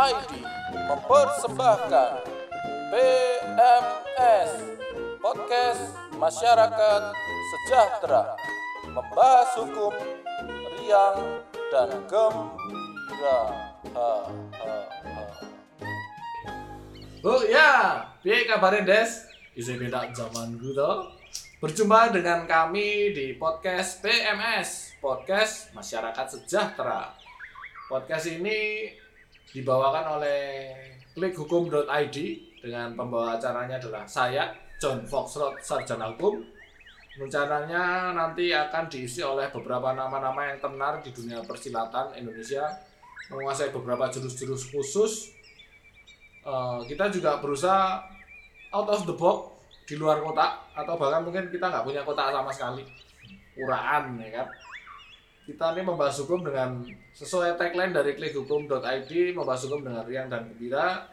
www.ccjb.go.id mempersembahkan PMS Podcast Masyarakat Sejahtera membahas hukum riang dan gembira. Ha, ha, ha. Oh ya, piye kabarin Des? Bisa beda zaman gitu. Berjumpa dengan kami di podcast PMS, Podcast Masyarakat Sejahtera. Podcast ini dibawakan oleh klikhukum.id dengan pembawa acaranya adalah saya, John Foxrot, Sarjana Hukum. Rencananya nanti akan diisi oleh beberapa nama-nama yang tenar di dunia persilatan Indonesia, menguasai beberapa jurus-jurus khusus. Eh, kita juga berusaha out of the box di luar kotak atau bahkan mungkin kita nggak punya kotak sama sekali. Uraan ya kan kita ini membahas hukum dengan sesuai tagline dari klikhukum.id membahas hukum dengan riang dan gembira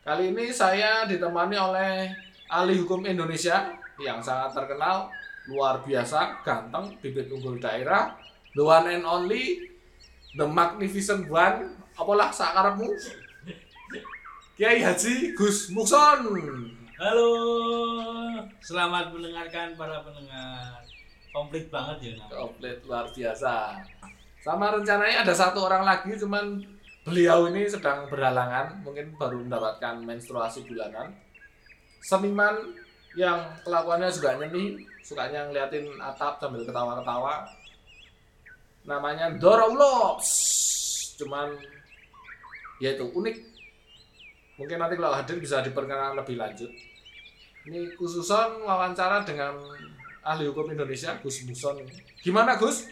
kali ini saya ditemani oleh ahli hukum Indonesia yang sangat terkenal luar biasa ganteng bibit unggul daerah the one and only the magnificent one apalah sakarepmu Kiai Haji Gus Mukson. Halo, selamat mendengarkan para pendengar. Komplit banget ya. Komplit luar biasa. Sama rencananya ada satu orang lagi, cuman beliau ini sedang berhalangan, mungkin baru mendapatkan menstruasi bulanan. Seniman yang kelakuannya juga nyeni, sukanya ngeliatin atap sambil ketawa-ketawa. Namanya Doro Vlogs. Cuman ya itu unik mungkin nanti kalau hadir bisa diperkenalkan lebih lanjut ini khususon wawancara dengan ahli hukum Indonesia Gus Muson gimana Gus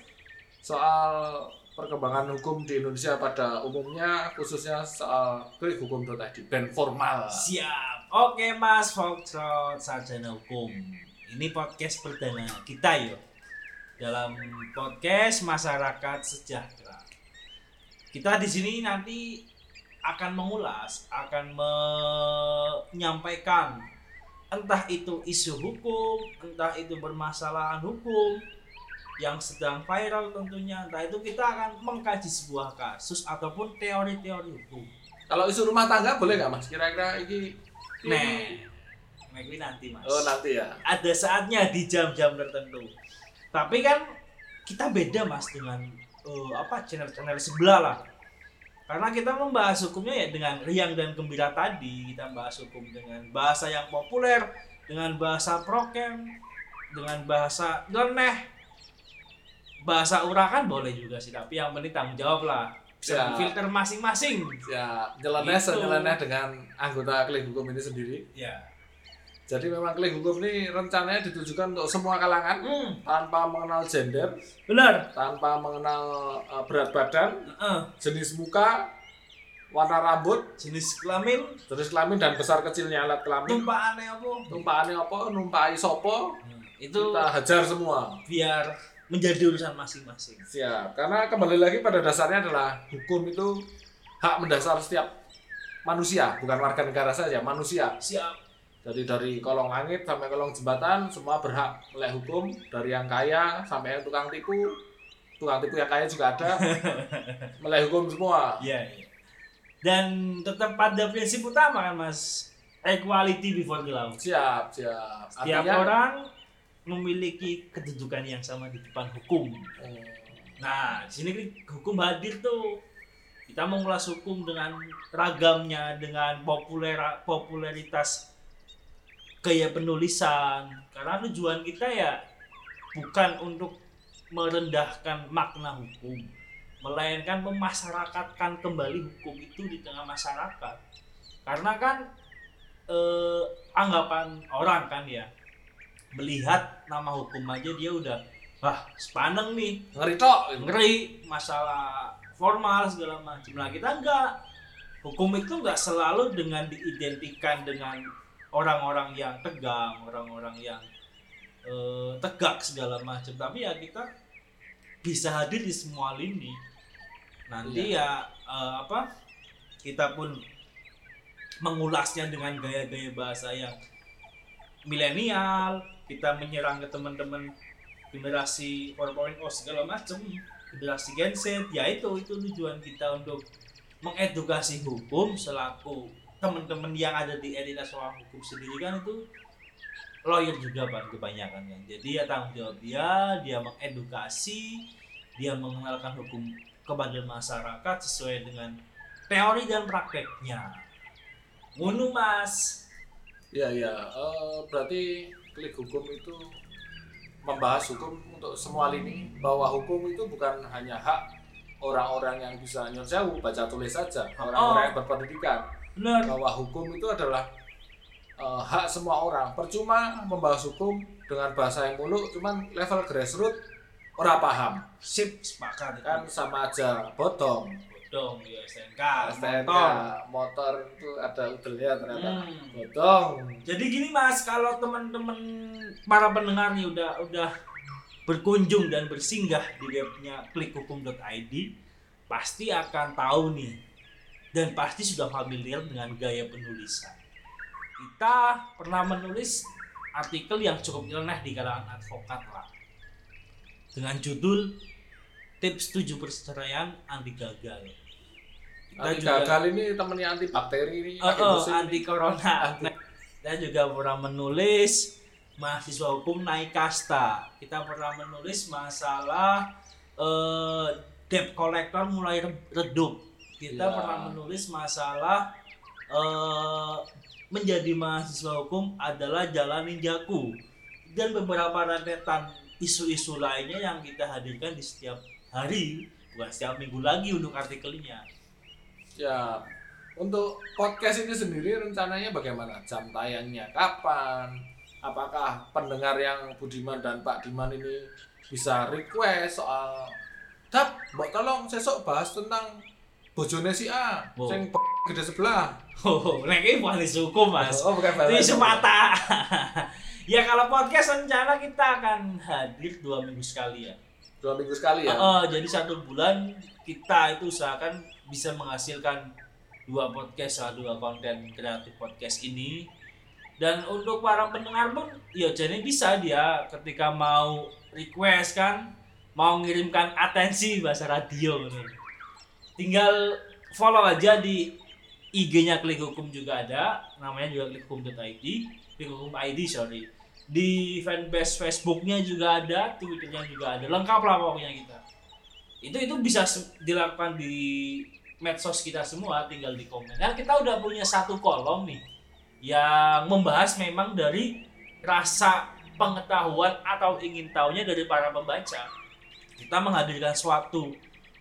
soal perkembangan hukum di Indonesia pada umumnya khususnya soal klik hukum tadi dan formal Siap. Oke Mas Foxtrot, sarjana hukum. Ini podcast perdana kita yo. Dalam podcast masyarakat sejahtera. Kita di sini nanti akan mengulas, akan menyampaikan entah itu isu hukum, entah itu permasalahan hukum yang sedang viral tentunya, entah itu kita akan mengkaji sebuah kasus ataupun teori-teori hukum. kalau isu rumah tangga boleh nggak mas kira-kira ini Nah, ini nanti mas. oh nanti ya Ada saatnya di jam-jam tertentu. Tapi kan kita beda mas dengan eh, apa channel-channel sebelah lah. Karena kita membahas hukumnya ya dengan riang dan gembira tadi. Kita bahas hukum dengan bahasa yang populer, dengan bahasa prokem, dengan bahasa nyeleneh. Bahasa urakan boleh juga sih, tapi yang penting tanggung jawab lah. Bisa Ya. filter masing-masing. ya nyeleneh Gitu. dengan anggota klik hukum ini sendiri Ya. Jadi memang klik hukum ini rencananya ditujukan untuk semua kalangan Hmm, tanpa mengenal gender benar. tanpa mengenal uh, berat badan, Heeh. jenis muka, warna rambut, jenis kelamin jenis kelamin dan besar kecilnya alat kelamin, tumpahannya apa tumpahannya apa, numpai sopo, itu kita hajar semua. biar menjadi urusan masing-masing Siap. Karena kembali lagi pada dasarnya adalah hukum itu hak mendasar setiap manusia, bukan warga negara saja, manusia. siap Jadi dari kolong langit sampai kolong jembatan semua berhak melek hukum. Dari yang kaya sampai yang tukang tipu, tukang tipu yang kaya juga ada, melek hukum semua. iya iya. dan tetap pada prinsip utama kan mas? Equality before the law. Siap, siap. setiap Artinya, orang memiliki kedudukan yang sama di depan hukum. Hmm, nah di sini hukum hadir tuh. Kita mengulas hukum dengan ragamnya dengan populer popularitas gaya penulisan. Karena tujuan kita ya bukan untuk merendahkan makna hukum. Melainkan memasyarakatkan kembali hukum itu di tengah masyarakat. Karena kan eh, anggapan orang kan ya melihat nama hukum aja dia udah wah sepaneng nih. Ngeri tok. ngeri masalah formal segala macam lah kita enggak. Hukum itu enggak selalu dengan diidentikan dengan orang-orang yang tegang orang-orang yang eh, tegak segala macam. Tapi ya kita bisa hadir di semua lini. Nanti ya eh, apa kita pun mengulasnya dengan gaya-gaya bahasa yang milenial kita menyerang ke teman-teman generasi 4.0 segala macam generasi Gen Z. Ya itu itu tujuan kita untuk mengedukasi hukum selaku teman-teman yang ada di entitas ruang hukum sendiri kan itu lawyer juga kan kebanyakan kan. Jadi ya tanggung jawab dia dia mengedukasi dia mengenalkan hukum kepada masyarakat sesuai dengan teori dan prakteknya. Munu mas. Ya ya, eh, berarti klik hukum itu membahas hukum untuk semua lini bahwa hukum itu bukan hanya hak orang-orang yang bisa nyonsewu baca tulis saja orang-orang yang berpendidikan benar. Bahwa hukum itu adalah eh, hak semua orang. Percuma membahas hukum dengan bahasa yang muluk cuman level grassroots orang paham. Sip sepakat. Kan sama aja bodong. Dong di STNK STNK motor. motor itu ada udelnya ternyata. Hmm. bodong. Jadi gini Mas, kalau teman-teman para pendengar nih udah udah berkunjung dan bersinggah di webnya klikhukum.id pasti akan tahu nih dan pasti sudah familiar dengan gaya penulisan. Kita pernah menulis artikel yang cukup nyeleneh di kalangan advokat lah dengan judul tips 7 perceraian anti gagal. Kita anti juga- gagal ini temennya anti bakteri ini Oh, oh, anti ini. corona. Anti. Kita juga pernah menulis mahasiswa hukum naik kasta. Kita pernah menulis masalah eh, debt collector mulai re- redup. Kita Ya. pernah menulis masalah eh, menjadi mahasiswa hukum adalah jalan ninjaku dan beberapa rentetan isu-isu lainnya yang kita hadirkan di setiap hari bukan setiap minggu lagi untuk artikelnya. Ya, untuk podcast ini sendiri rencananya bagaimana? Jam tayangnya kapan? Apakah pendengar yang Budiman dan Pak Diman ini bisa request soal Dap, tolong sesok bahas tentang bojone si A, Oh. sing gede sebelah. Oh, lagi bukan isu hukum mas. Oh, bukan Itu isu mata. ya kalau podcast rencana kita akan hadir dua minggu sekali ya. Dua minggu sekali ya. Oh, jadi satu bulan kita itu usahakan bisa menghasilkan dua podcast atau dua konten kreatif podcast ini. Dan untuk para pendengar pun, ya jadi bisa dia ketika mau request kan, mau ngirimkan atensi bahasa radio gitu. Tinggal follow aja di IG-nya Klik Hukum juga ada, namanya juga klikhukum.id, Klik Hukum ID sorry. Di fanbase Facebooknya juga ada, Twitternya juga ada, lengkap lah pokoknya kita. Itu itu bisa dilakukan di medsos kita semua, tinggal di komen. Dan kita udah punya satu kolom nih, yang membahas memang dari rasa pengetahuan atau ingin tahunya dari para pembaca. Kita menghadirkan suatu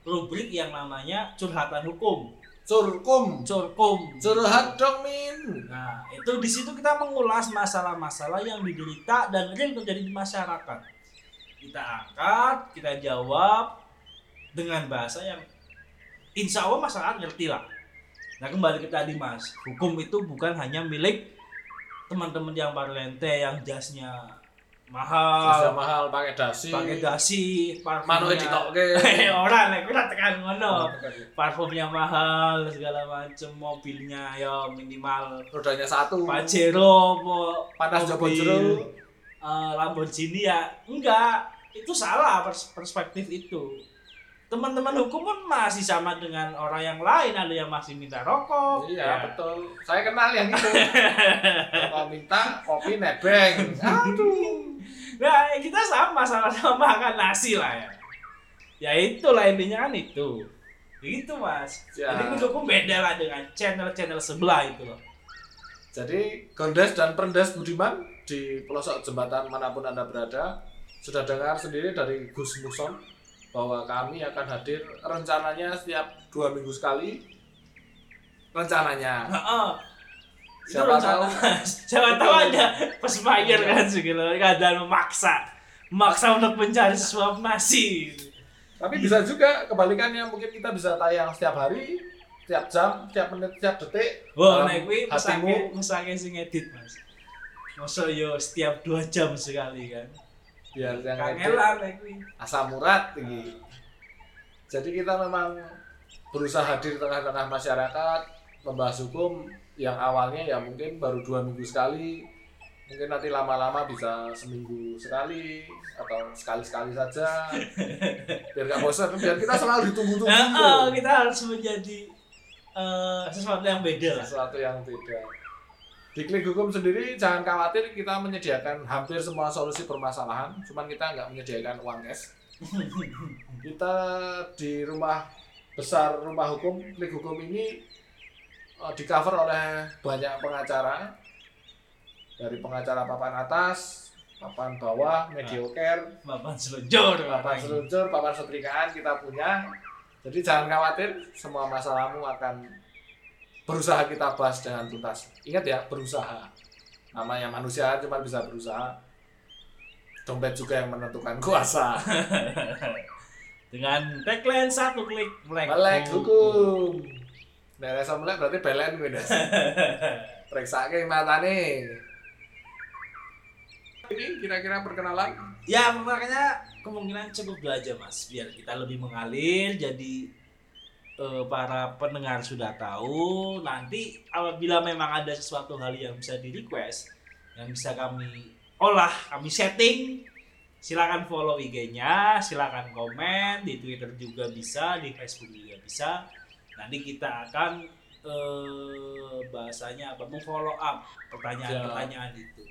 rubrik yang namanya curhatan hukum, Curkum, curkum. curhat dong Min. Nah, itu di situ kita mengulas masalah-masalah yang diderita dan real terjadi di masyarakat. Kita angkat, kita jawab dengan bahasa yang insya Allah masyarakat ngerti lah. Nah, kembali ke tadi Mas, hukum itu bukan hanya milik teman-teman yang parlente yang jasnya Mahal, mahal pakai dasi. pakai dasi, parfumnya- ditokke. Ora, nek ora tekan ngono. Parfumnya mahal, segala macem, mobilnya ya minimal Rodanya satu. Pajero mau Panas Joko Jero. eh, Lamborghini ya enggak itu salah pers- perspektif itu teman-teman hukum pun masih sama dengan orang yang lain ada yang masih minta rokok Iya ya. betul. Saya kenal yang itu. Kalau minta kopi nebeng. Aduh. Nah kita sama sama-sama makan nasi lah ya ya itulah intinya kan itu gitu mas Ya. jadi hukum beda lah dengan channel-channel sebelah itu loh Jadi Gondes dan Prendes Budiman di pelosok jembatan mana pun anda berada sudah dengar sendiri dari Gus Muson bahwa kami akan hadir rencananya setiap dua minggu sekali. Rencananya. Itu Siapa rencana. Siapa tahu ada perspire kan segala kadang memaksa memaksa untuk mencari sesuap nasi. Tapi bisa juga kebalikannya mungkin kita bisa tayang setiap hari, setiap jam, setiap menit, setiap detik. Wah, dalam nek kuwi hatimu mesake mesake sing edit, Mas. Masa yo setiap dua jam sekali kan. biar yang edit Kangelan kuwi. asam urat tinggi. Jadi kita memang berusaha hadir di tengah-tengah masyarakat, membahas hukum yang awalnya ya mungkin baru dua minggu sekali, mungkin nanti lama-lama bisa seminggu sekali atau sekali-sekali saja, biar nggak bosan, biar kita selalu ditunggu-tunggu. Heeh, kita harus menjadi eh, sesuatu yang beda lah. sesuatu yang beda. Di klik hukum sendiri jangan khawatir kita menyediakan hampir semua solusi permasalahan, cuman kita nggak menyediakan uang cash. kita di rumah besar rumah hukum klik hukum ini di cover oleh banyak pengacara dari pengacara papan atas, papan bawah, mediocre, Bapak seluncur, papan seluncur, papan setrikaan kita punya. Jadi jangan khawatir, semua masalahmu akan berusaha kita bahas dengan tuntas. Ingat ya, berusaha. Namanya manusia cuma bisa berusaha. Dompet juga yang menentukan kuasa. Dengan tagline satu klik melek, Melek hukum. Nah, rasa melek berarti belen gue dah. Periksa ke mata nih. Ini kira-kira perkenalan. Ya makanya kemungkinan cukup dua aja mas, biar kita lebih mengalir. Jadi eh, para pendengar sudah tahu. Nanti apabila memang ada sesuatu hal yang bisa di request, yang bisa kami olah, kami setting, silakan follow IG-nya, silakan komen di Twitter juga bisa, di Facebook juga bisa. Nanti kita akan eh, bahasanya apa? Memfollow up pertanyaan-pertanyaan itu.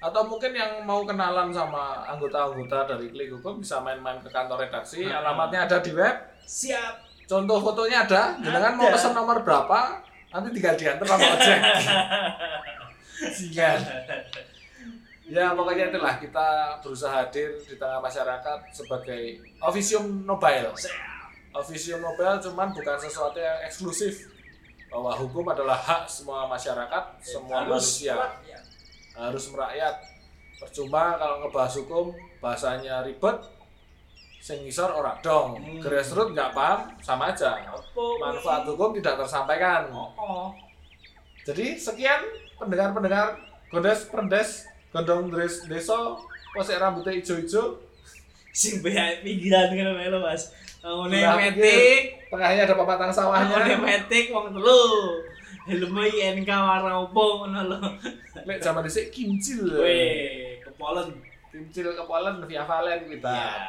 Atau mungkin yang mau kenalan sama anggota-anggota dari Klik Hukum bisa main-main ke kantor redaksi. Hmm. Alamatnya ada di web. Siap. Contoh fotonya ada. Jangan mau pesan nomor berapa, nanti tinggal diantar sama ojek. Sian. Ya pokoknya itulah kita berusaha hadir di tengah masyarakat sebagai officium mobile. Officium mobile cuman bukan sesuatu yang eksklusif bahwa hukum adalah hak semua masyarakat, semua manusia rakyat. harus merakyat. Percuma kalau ngebahas hukum bahasanya ribet, sing ngisor ora dong. Hmm. Grassroots nggak paham, sama aja. Apa Manfaat hukum tidak tersampaikan. Oh, oh. Jadi sekian pendengar-pendengar Gondes Prendes Gondong Dres Deso Posek rambutnya ijo-ijo sing beak pinggiran kan Mas. Lah, metik, Tengahnya ada pematang sawahnya metik wong telu. Helme INK warna opo ngono lho. Lek zaman dhisik kimcil Weh, kepolen. Kimcil kepolen via Valen kita Ya.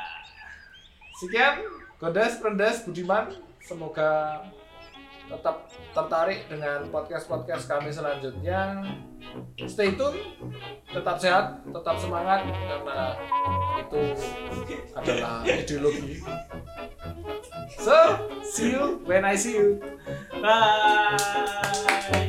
Sekian Gondes Prendes Budiman Semoga tetap tertarik dengan podcast-podcast kami selanjutnya. Stay tune Tetap sehat, tetap semangat Karena itu adalah ideologi. So, see you when I see you. Bye.